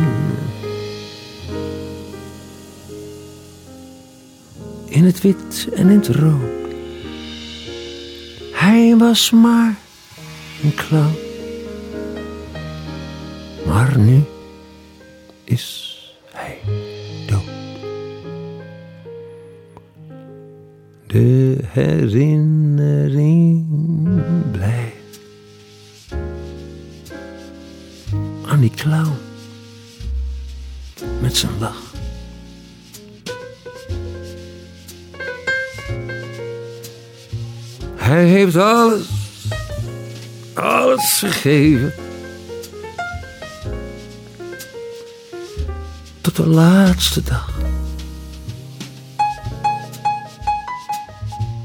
In het wit en in het rood. Hij was maar een clown. Maar nu is hij dood. De herinnering blijft aan die clown met zijn lach. Hij heeft alles, alles gegeven. Tot de laatste dag.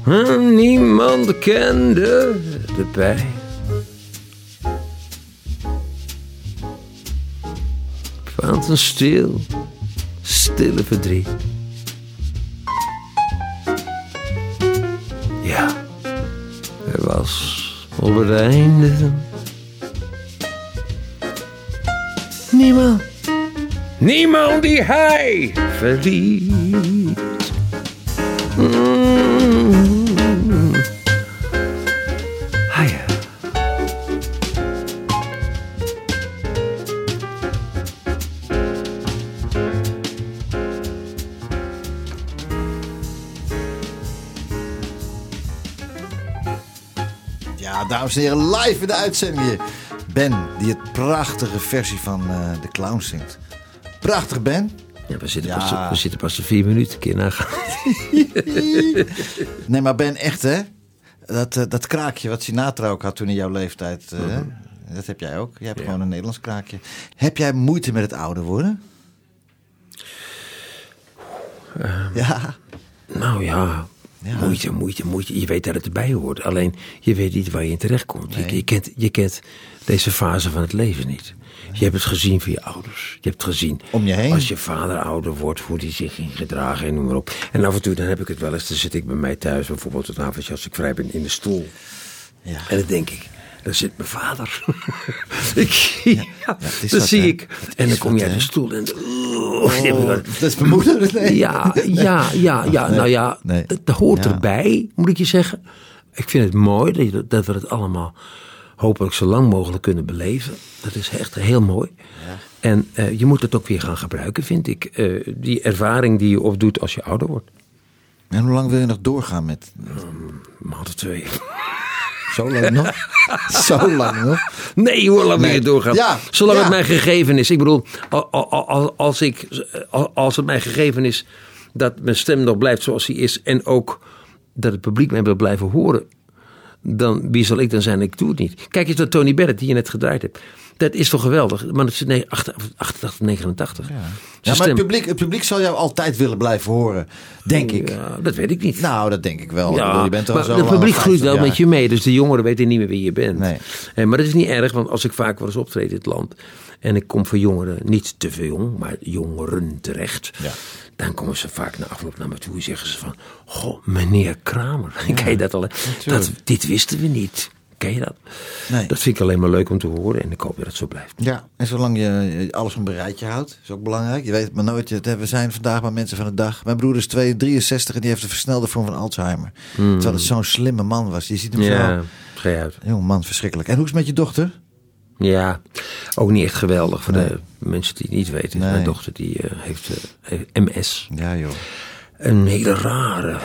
En niemand kende de pijn. Van zijn stil, stille verdriet. Ja, er was op het niemand. Niemand die hij verliet. Mm. Ah ja. Ja, dames en heren, live in de uitzending. Ben, die het prachtige versie van eh, de clown zingt. Prachtig, Ben. Ja, we zitten, Ja. Pas, we zitten pas vier minuten keer nagaan. Nee, maar Ben, echt hè? Dat, eh, dat kraakje wat Sinatra ook had toen in jouw leeftijd. eh, Dat heb jij ook. Jij hebt Ja. gewoon een Nederlands kraakje. Heb jij moeite met het ouder worden? ja. Nou ja, Ja. moeite, moeite, moeite. Je weet dat het erbij hoort. Alleen, je weet niet waar je in terecht komt. Je, Nee. je, kent, je kent deze fase van het leven niet. Je hebt het gezien van je ouders. Je hebt het gezien Om je heen. als je vader ouder wordt, hoe die zich ging gedragen en noem maar op. En af en toe dan heb ik het wel eens. Dan zit ik bij mij thuis, bijvoorbeeld een avondje als ik vrij ben, in de stoel. ja. En dan denk ik, daar zit mijn vader. ik, ja, wat, zie hè. ik. En dan kom je uit de stoel en... Oh, dat is mijn moeder. Nee. ja, ja, ja, ja. Nou ja, nee. het, het hoort Ja. erbij, moet ik je zeggen. Ik vind het mooi dat, dat we het allemaal hopelijk zo lang mogelijk kunnen beleven. Dat is echt heel mooi. En eh, je moet het ook weer gaan gebruiken, vind ik. Eh, die ervaring die je opdoet als je ouder wordt. En hoe lang wil je nog doorgaan met... Een maand of twee. Zo lang nog? Zo lang nog? Nee laat me Nee. doorgaan. Ja, Zolang ja. het mij gegeven is. Ik bedoel, al- al- al- als, ik, als het mij gegeven is dat mijn stem nog blijft zoals die is. En ook dat het publiek mij wil blijven horen. Dan wie zal ik dan zijn? Ik doe het niet. Kijk eens naar Tony Bennett die je net gedraaid hebt. Dat is toch geweldig? Maar het is nee, 88, 89. Zijn Ja, maar het publiek, het publiek zal jou altijd willen blijven horen, denk ik. Ja, dat weet ik niet. Nou, dat denk ik wel. Bedoel, je bent er al maar zo het publiek groeit wel 50 met je mee. Dus de jongeren weten niet meer wie je bent. Nee. Maar dat is niet erg, want als ik vaak wel eens optreed in het land. En ik kom voor jongeren, niet te veel jong, maar jongeren terecht. Ja. Dan komen ze vaak na afloop naar me toe en zeggen ze van... Goh, meneer Kramer, ken je dat al? Dat, dit wisten we niet. Ken je dat? Nee. Dat vind ik alleen maar leuk om te horen en ik hoop dat het zo blijft. Ja, en zolang je alles op een rijtje houdt, is ook belangrijk. Je weet maar nooit, we zijn vandaag maar mensen van de dag. Mijn broer is 2, 63 en die heeft een versnelde vorm van Alzheimer. Terwijl het zo'n slimme man was. Je ziet hem Hmm. Ja, zo. je uit. Jong man, verschrikkelijk. En hoe is het met je dochter? Ja, ook niet echt geweldig voor Nee. de mensen die het niet weten. Nee. Mijn dochter die eh, heeft eh, MS. Ja, joh. Een hele rare,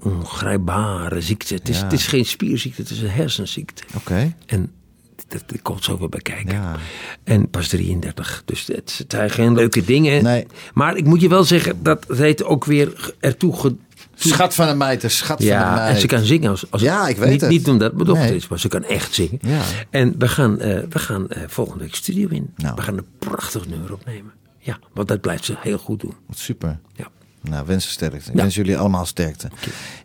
ongrijpbare ziekte. Het is, Ja. het is geen spierziekte, het is een hersenziekte. Oké. En dat, dat komt zo weer bij kijken. Ja. En pas 33. Dus het zijn geen leuke dingen. Nee. Maar ik moet je wel zeggen, dat het heeft ook weer ertoe... Ge, Schat van een meid, een schat van een ja, meid. en ze kan zingen. Als, als, Ja, ik weet niet, het. Niet omdat mijn dochter Nee. is, maar ze kan echt zingen. Ja. En we gaan, eh, we gaan eh, volgende week studio in. Nou. We gaan een prachtig nummer opnemen. Ja, want dat blijft ze heel goed doen. Wat super. Ja. Nou, wensen sterkte. Ik Ja. wens jullie allemaal sterkte.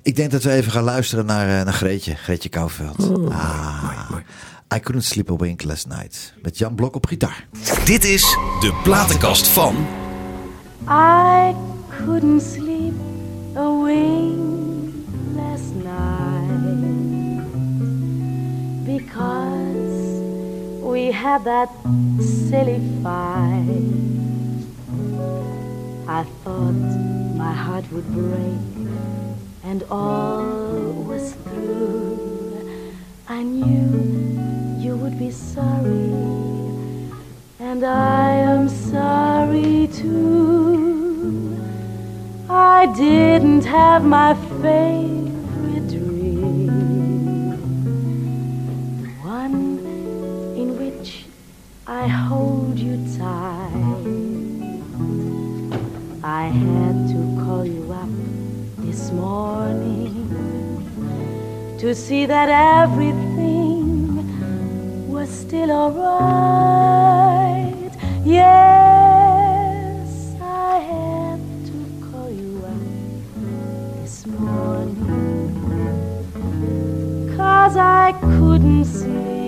Ik denk dat we even gaan luisteren naar, eh, naar Greetje. Greetje Kouwveld. ah, mooi, mooi. I couldn't sleep a wink last night. Met Jan Blok op gitaar. Dit is de platenkast van. I couldn't sleep a wink last night because we had that silly fight. I thought my heart would break and all was through. I knew you would be sorry and I am sorry too. I didn't have my favorite dream, the one in which I hold you tight. I had to this morning to see that everything was still alright. Yes, I had to call you up this morning. Cause I couldn't sleep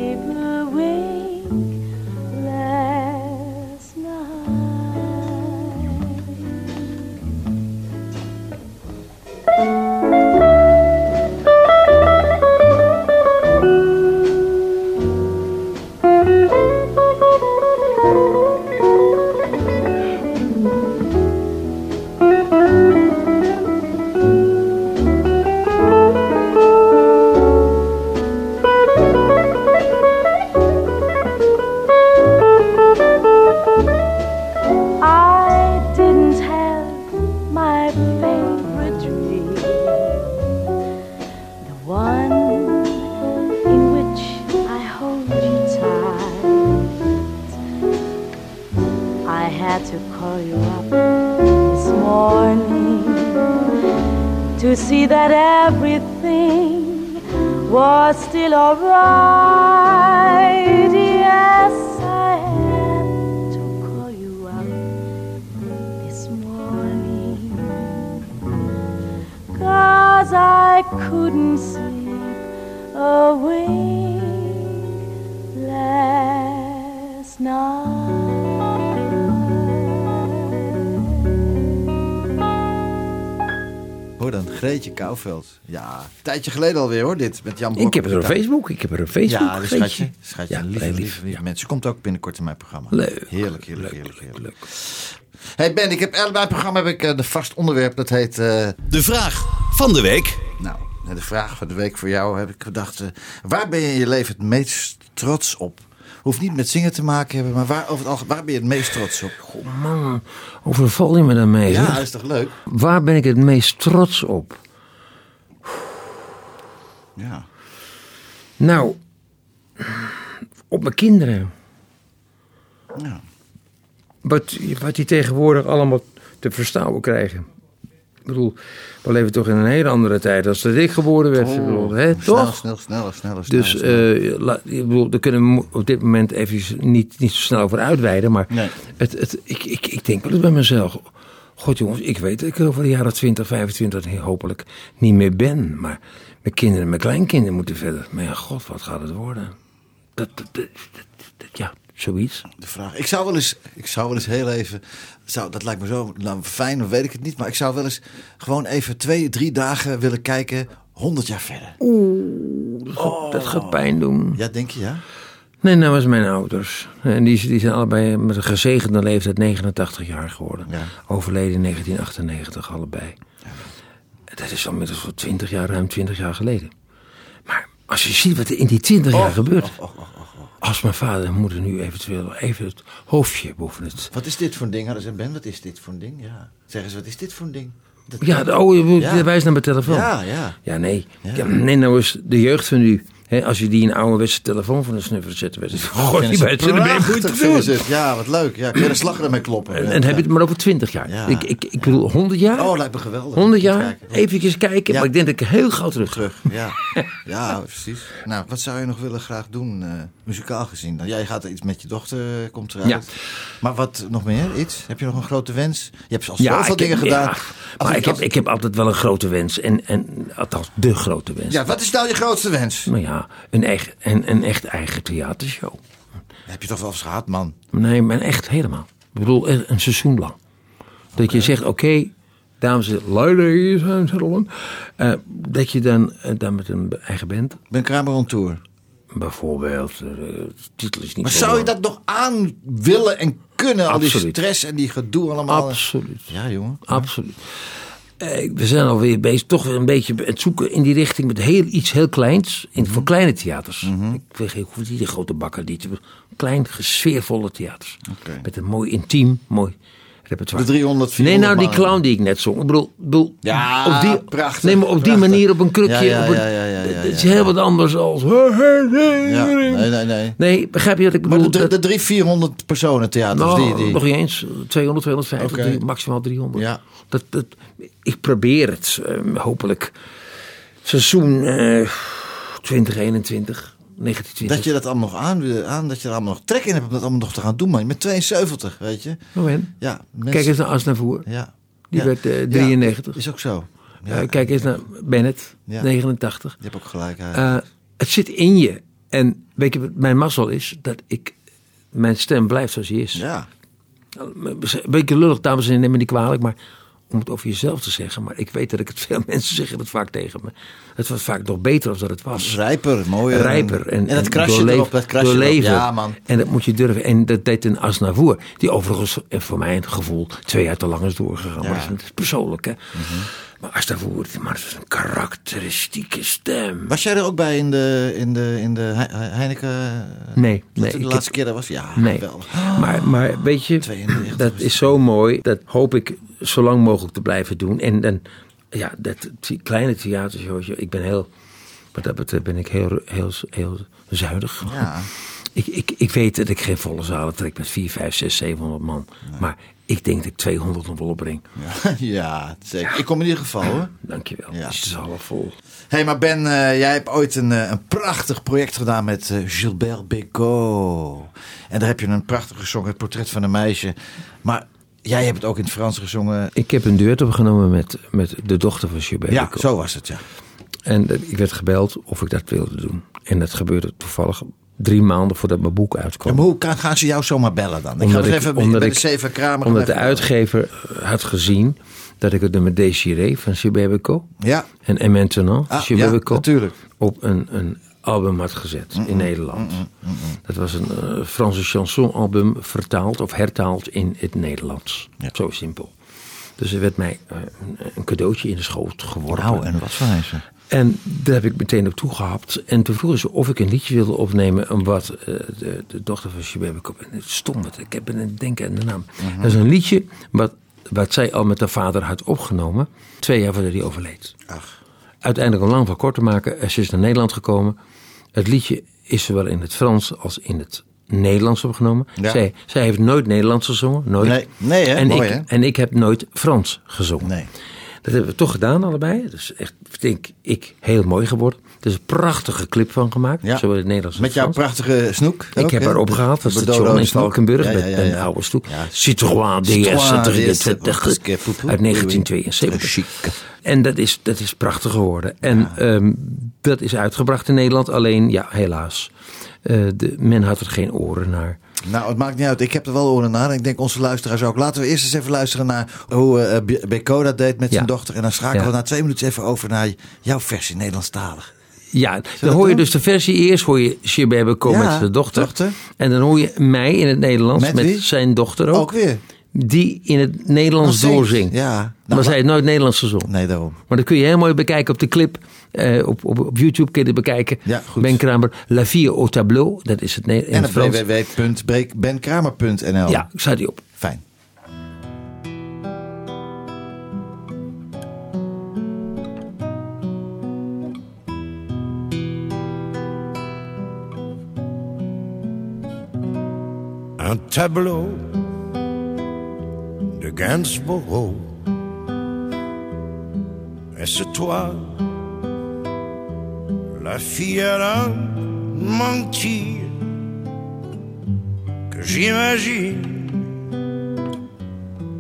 Kouwveld. Ja, een tijdje geleden alweer hoor, dit. Met Jan Blok Ik heb het op. Facebook. Ik heb er een Facebook. Ja, Greetje. schatje. Schatje, Ja, lief. lieve Ja. mensen. Komt ook binnenkort in mijn programma. Leuk. Heerlijk, heerlijk, heerlijk, heerlijk. leuk. Hey Ben, ik heb bij het programma heb ik een vast onderwerp. Dat heet, eh, De vraag van de week. nou, de vraag van de week voor jou heb ik gedacht. eh, waar ben je in je leven het meest trots op? Hoeft niet met zingen te maken hebben, maar waar, over het algemeen, waar ben je het meest trots op? Oh man, overval je me daarmee. Ja, dat is toch leuk? Waar ben ik het meest trots op? Ja. Nou, op mijn kinderen. Ja. Wat, wat die tegenwoordig allemaal te verstouwen krijgen. Ik bedoel, we leven toch in een hele andere tijd als dat ik geboren werd. Bedoel, hè, Oh, Snel, toch? snel, sneller, sneller, Dus la- ik bedoel, daar kunnen we op dit moment even niet, niet zo snel over uitweiden. Maar Nee. het, het, ik, ik, ik denk wel eens bij mezelf. God jongens, ik weet dat ik er over de jaren 20, 25 hopelijk niet meer ben. Maar mijn kinderen en mijn kleinkinderen moeten verder. Maar ja, god, wat gaat het worden? Dat, ja, zoiets. de vraag. Ik zou wel eens, ik zou wel eens heel even, zou, dat lijkt me zo nou, fijn, weet ik het niet, maar ik zou wel eens gewoon even twee, drie dagen willen kijken, 100 jaar verder. Dat gaat pijn doen. Ja, denk je ja? Nee, nou was mijn ouders. En die, die zijn allebei met een gezegende leeftijd 89 jaar geworden. Ja. Overleden in 1998 allebei. Dat is al inmiddels voor 20 jaar, ruim 20 jaar geleden. Maar als je ziet wat er in die 20 jaar gebeurt. Als mijn vader en moeder nu eventueel even het hoofdje boven het... Wat is dit voor een ding? Hadden ze Ben, wat is dit voor een ding? Ja. Zeg eens, wat is dit voor een ding? Dat- Ja, de, oh, moet- Ja. je wijst naar mijn telefoon. Ja, ja. Ja, nee. Ja, nee, nou is de jeugd van nu. Als je die een ouderwetse telefoon van een snuffer zet, weet je, god, die bij het je te doen. het. Ja, wat leuk. Ja, kun je de slag ermee kloppen. En, en heb je het maar over 20 jaar. Ja. Ik, ik, ik bedoel, 100 jaar? Oh, lijkt me geweldig. 100 jaar? Eventjes kijken, Ja. maar ik denk dat ik heel gauw terug. Terug, ja. ja, precies. Nou, wat zou je nog willen graag doen, eh, muzikaal gezien? Nou, jij gaat iets met je dochter, eh, komt eruit. Ja. Maar wat nog meer? Iets? Heb je nog een grote wens? Je hebt al Ja, zoveel dingen heb, gedaan. ja, maar ik- ik heb, ik heb altijd wel een grote wens. En, en althans, de grote wens. Ja, wat is nou je grootste wens? Nou ja, een, eigen, een, een echt eigen theatershow. heb je toch wel eens gehad, man? Nee, maar echt helemaal. Ik bedoel, echt een seizoen lang. Dat je zegt, oké, dames en heren, ladies and gentlemen. eh, dat je dan, eh, dan met een eigen band, Ben Kramer on tour. bijvoorbeeld, eh, de titel is niet Maar zo zou je dat nog aan willen en kunnen? Al die stress en die gedoe allemaal. Absoluut. Ja, jongen. Absoluut. We zijn alweer bezig, toch weer een beetje het zoeken in die richting met heel, iets heel kleins. In, Mhm. Voor kleine theaters. Ik, weet, ik hoef niet een grote bakker die Klein, sfeervolle theaters. Met een mooi intiem, mooi repertoire. De 300, Nee, nou die 400 man. clown die ik net zong. Ik bedoel, bedoel Ja, op die, prachtig, Nee, maar op die manier, op een krukje. Ja, ja, ja, ja, ja, ja, Het is ja, heel ja. wat anders als... Nee, nee, nee. Nee, begrijp je wat ik Maar bedoel? de, de, de drie, 400 personen theaters, nou, die, die... nog niet eens. 200, 250, Oké. drie- maximaal 300. Ja. Dat, dat, ik probeer het, eh, hopelijk. Seizoen eh 2021, 1920. Dat je dat allemaal nog aan, dat je er allemaal nog trek in hebt om dat allemaal nog te gaan doen, man. Met 72, weet je. Oh, en? Ja, mensen, Kijk eens naar Asnavoer. Ja. Die Ja. werd eh, Ja, 93. is ook zo. Ja, Eh, kijk eens naar Bennett, Ja. 89. je hebt ook gelijk. Eh, het zit in je. En weet je wat mijn mazzel is? Dat ik, mijn stem blijft zoals die is. ja. Een beetje lullig, dames en heren, neem me niet kwalijk, maar om het over jezelf te zeggen. Maar ik weet dat ik het veel mensen zeggen het vaak tegen me. Het was vaak nog beter dan het was. Rijper, mooier. Rijper en, en dat krasje erop, dat krasje. Ja, man. En dat moet je durven. En dat deed een Asnavoer, die overigens eh, voor mijn gevoel twee jaar te lang is doorgegaan. Maar dat is persoonlijk, hè. Maar Asnavoer, maar dat is een karakteristieke stem. Was jij er ook bij in de, in de, in de He- Heineken? Nee, nee. de laatste heb- keer dat was? Ja, Nee, geweldig. maar, maar weet je, 92 dat is zo mooi. Dat hoop ik zo lang mogelijk te blijven doen. En, en ja, dat kleine theatershowtje, ik ben heel, wat dat betreft ben ik heel, heel, heel zuinig. Ja. Ik, ik, ik weet dat ik geen volle zalen trek met 4, 5, 6, 700 man. Maar ik denk dat ik 200 nog wel opbreng. Ja, ja, zeker. Ik kom in ieder geval hoor. Dankjewel. Ja. Het is half vol. Hé, hey, maar Ben, eh, jij hebt ooit een, eh, een prachtig project gedaan met eh, Gilbert Bécaud. En daar heb je een prachtig gezongen, het portret van een meisje. Maar jij hebt het ook in het Frans gezongen. Ik heb een duet opgenomen met, met de dochter van Gilbert. Ja, Bécaud. zo was het, ja. En ik werd gebeld of ik dat wilde doen. En dat gebeurde toevallig drie maanden voordat mijn boek uitkwam. maar hoe kan, gaan ze jou zomaar bellen dan? Ik ga Omdat eens ik- even omdat bij ik- de Zeven Kramer. Omdat de uitgever had gezien dat ik het nummer Desiree van Bécaud Ja, en En Maintenant Ah, ja, op een, een album had gezet in Nederland. Dat was een eh, Franse chansonalbum vertaald of hertaald in het Nederlands. Zo simpel. Dus er werd mij eh, een, een cadeautje in de schoot geworpen. Nou, en wat van ze? En daar heb ik meteen op toegehapt. En toen vroegen ze of ik een liedje wilde opnemen. Wat eh, de, de dochter van het stom, het, ik heb een denken aan de naam. Dat is een liedje wat, wat zij al met haar vader had opgenomen. Twee jaar voordat hij overleed. Ach, Uiteindelijk om lang van kort te maken. Ze is naar Nederland gekomen. Het liedje is zowel in het Frans als in het Nederlands opgenomen. Ja. Zij, zij heeft nooit Nederlands gezongen. Nooit. Nee, nee, hè? En, Mooi, ik, hè? en ik heb nooit Frans gezongen. Nee. Dat hebben we toch gedaan allebei. Dat is echt, denk ik, heel mooi geworden. Er is een prachtige clip van gemaakt. Ja. Zowel in het Nederlands als Met jouw prachtige snoek. Ik ook, heb haar opgehaald, dat De station bedode in snoek. Valkenburg, Ja, met ja, een oude. Ja. Citroën DS Citroën DS, 23 uit 1972. Chic. En dat is, dat is prachtig geworden. En ehm, dat is uitgebracht in Nederland, alleen ja, helaas. eh, de, men had er geen oren naar. Nou, het maakt niet uit. Ik heb er wel oren naar. En ik denk onze luisteraars ook. Laten we eerst eens even luisteren naar hoe eh Be- Beko dat deed met zijn dochter. En dan schakelen we na twee minuten even over naar jouw versie Nederlandstalig. Ja, dan hoor je dus de versie eerst, hoor je Shibebe komen Ja, met zijn dochter. dochter. En dan hoor je mij in het Nederlands Met zijn dochter ook. Ook weer. Die in het Nederlands doorzingt. Ja. Nou, maar zij heeft nooit Nederlands gezongen. Nee, daarom. Maar dat kun je heel mooi bekijken op de clip. eh, op, op, op YouTube kun je het bekijken. Ja, goed. Ben Kramer, La Vie au tableau. Dat is het ne- in En het www.benkramer.nl. Ja, ik staat die op. Fijn. un tableau de Gainsborough. Est-ce toi, la fille à la mentir que j'imagine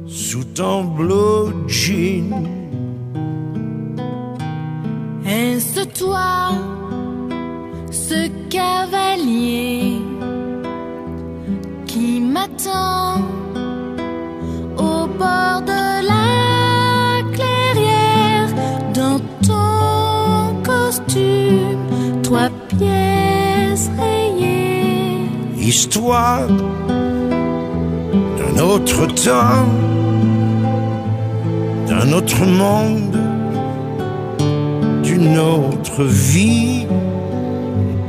sous ton blue jean? Est-ce toi, ce cavalier qui m'attend? Bord de la clairière dans ton costume, trois pièces rayées? Histoire d'un autre temps, d'un autre monde, d'une autre vie.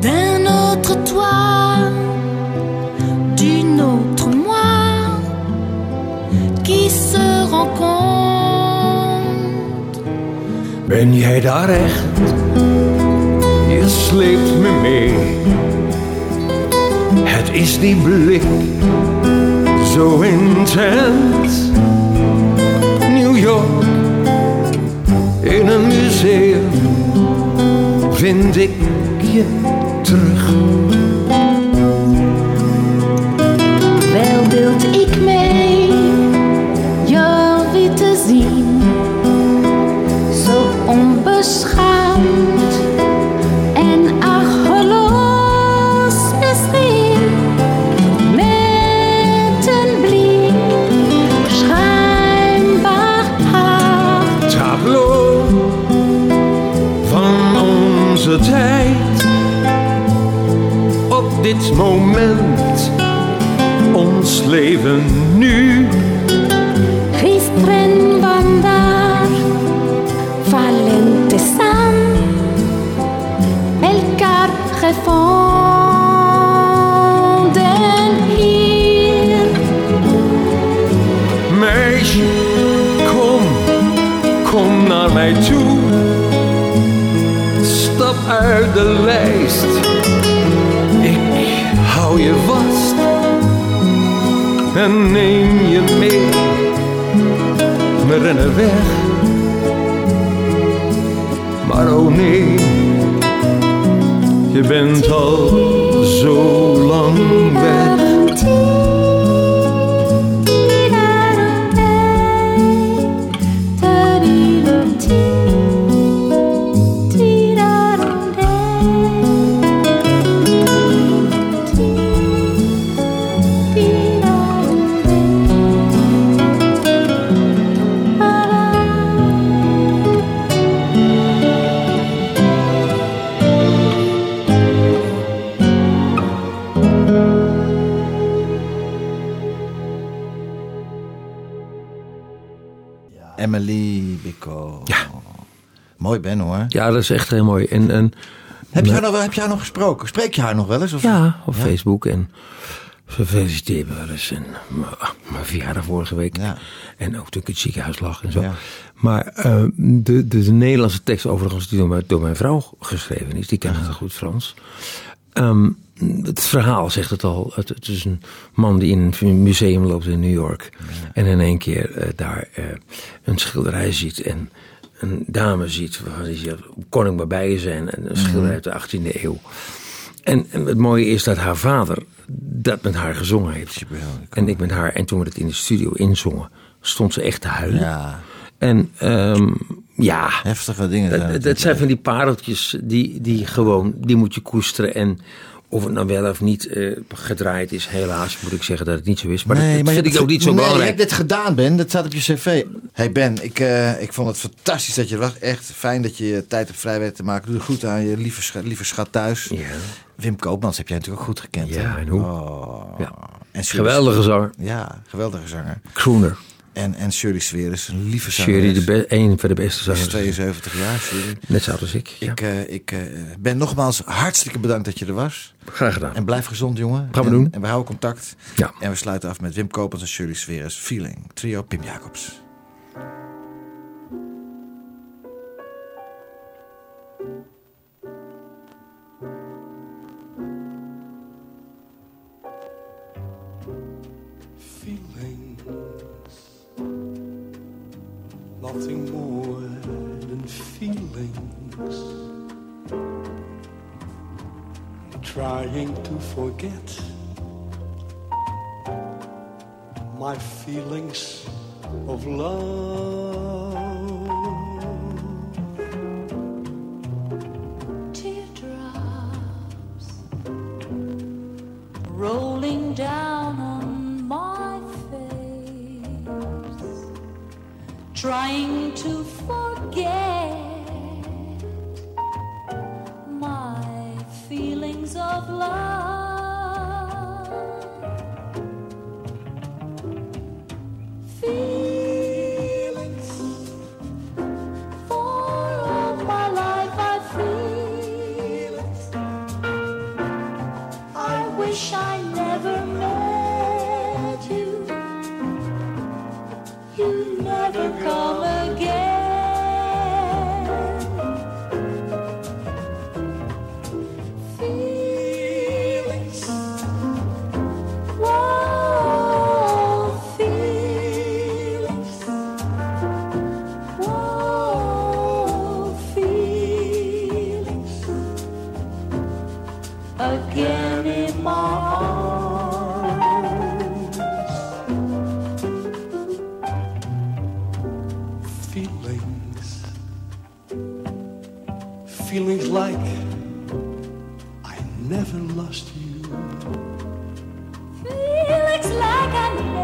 d'un autre toi, d'une autre qui se. Ben jij daar echt? Je sleept me mee. Het is die blik, zo intens. New York, in een museum, vind ik je terug. Dit moment, ons leven nu. Gisteren vandaar, valente staan, elkaar gevonden hier. Meisje, kom, kom naar mij toe. Stap uit de lijst. En neem je mee. We rennen weg, maar oh nee, je bent al zo lang weg. Mooi Ben hoor. Ja, dat is echt heel mooi. En, en Heb, je haar nog, heb je haar nog gesproken? Spreek je haar nog wel eens? Of? ja, op Facebook. En Gefeliciteerd wel eens. En mijn- verjaardag vorige week. Ja. En ook toen ik in het ziekenhuis lag en zo. Ja. Maar eh, de, de, de Nederlandse tekst overigens die door mijn, door mijn vrouw geschreven is. Die kent het goed Frans. Ehm, het verhaal zegt het al. Het, het is een man die in een museum loopt in New York. En in één keer eh, daar eh, een schilderij ziet. En een dame ziet. Waarvan hij zegt, kon ik maar bij je zijn. En een schilderij uit de 18e eeuw. En, en het mooie is dat haar vader dat met haar gezongen heeft. En ik met haar. En toen we het in de studio inzongen, stond ze echt te huilen. Ja, En ehm, ja, heftige dingen. dat, het. dat zijn van die pareltjes die, die gewoon, die moet je koesteren. En of het nou wel of niet eh, gedraaid is, helaas moet ik zeggen dat het niet zo is. Maar dat, dat vind ik het ook niet zo nee, belangrijk. je hebt dit gedaan, Ben. Dat staat op je cv. Hey Ben, ik, eh, ik vond het fantastisch dat je er was. Echt fijn dat je je tijd hebt vrij te maken. Doe het goed aan je lieve, lieve schat thuis. Ja, Wim Koopmans heb jij natuurlijk ook goed gekend. Ja, hè? en hoe? Oh. Ja. En geweldige zanger. Ja, geweldige zanger. Crooner. En, en Shirley een lieve zanger. De be- een van de beste zangers. 72 jaar, Shirley. Net zo oud als ik. Ja. Ik, eh, ik eh, ben nogmaals hartstikke bedankt dat je er was. Graag gedaan. En blijf gezond, jongen. Gaan we en, doen. En we houden contact. Ja. En we sluiten af met Wim Kopens en Shirley Sweres. Feeling. Trio Pim Jacobs. Feelings like I never lost you. Feelings like I never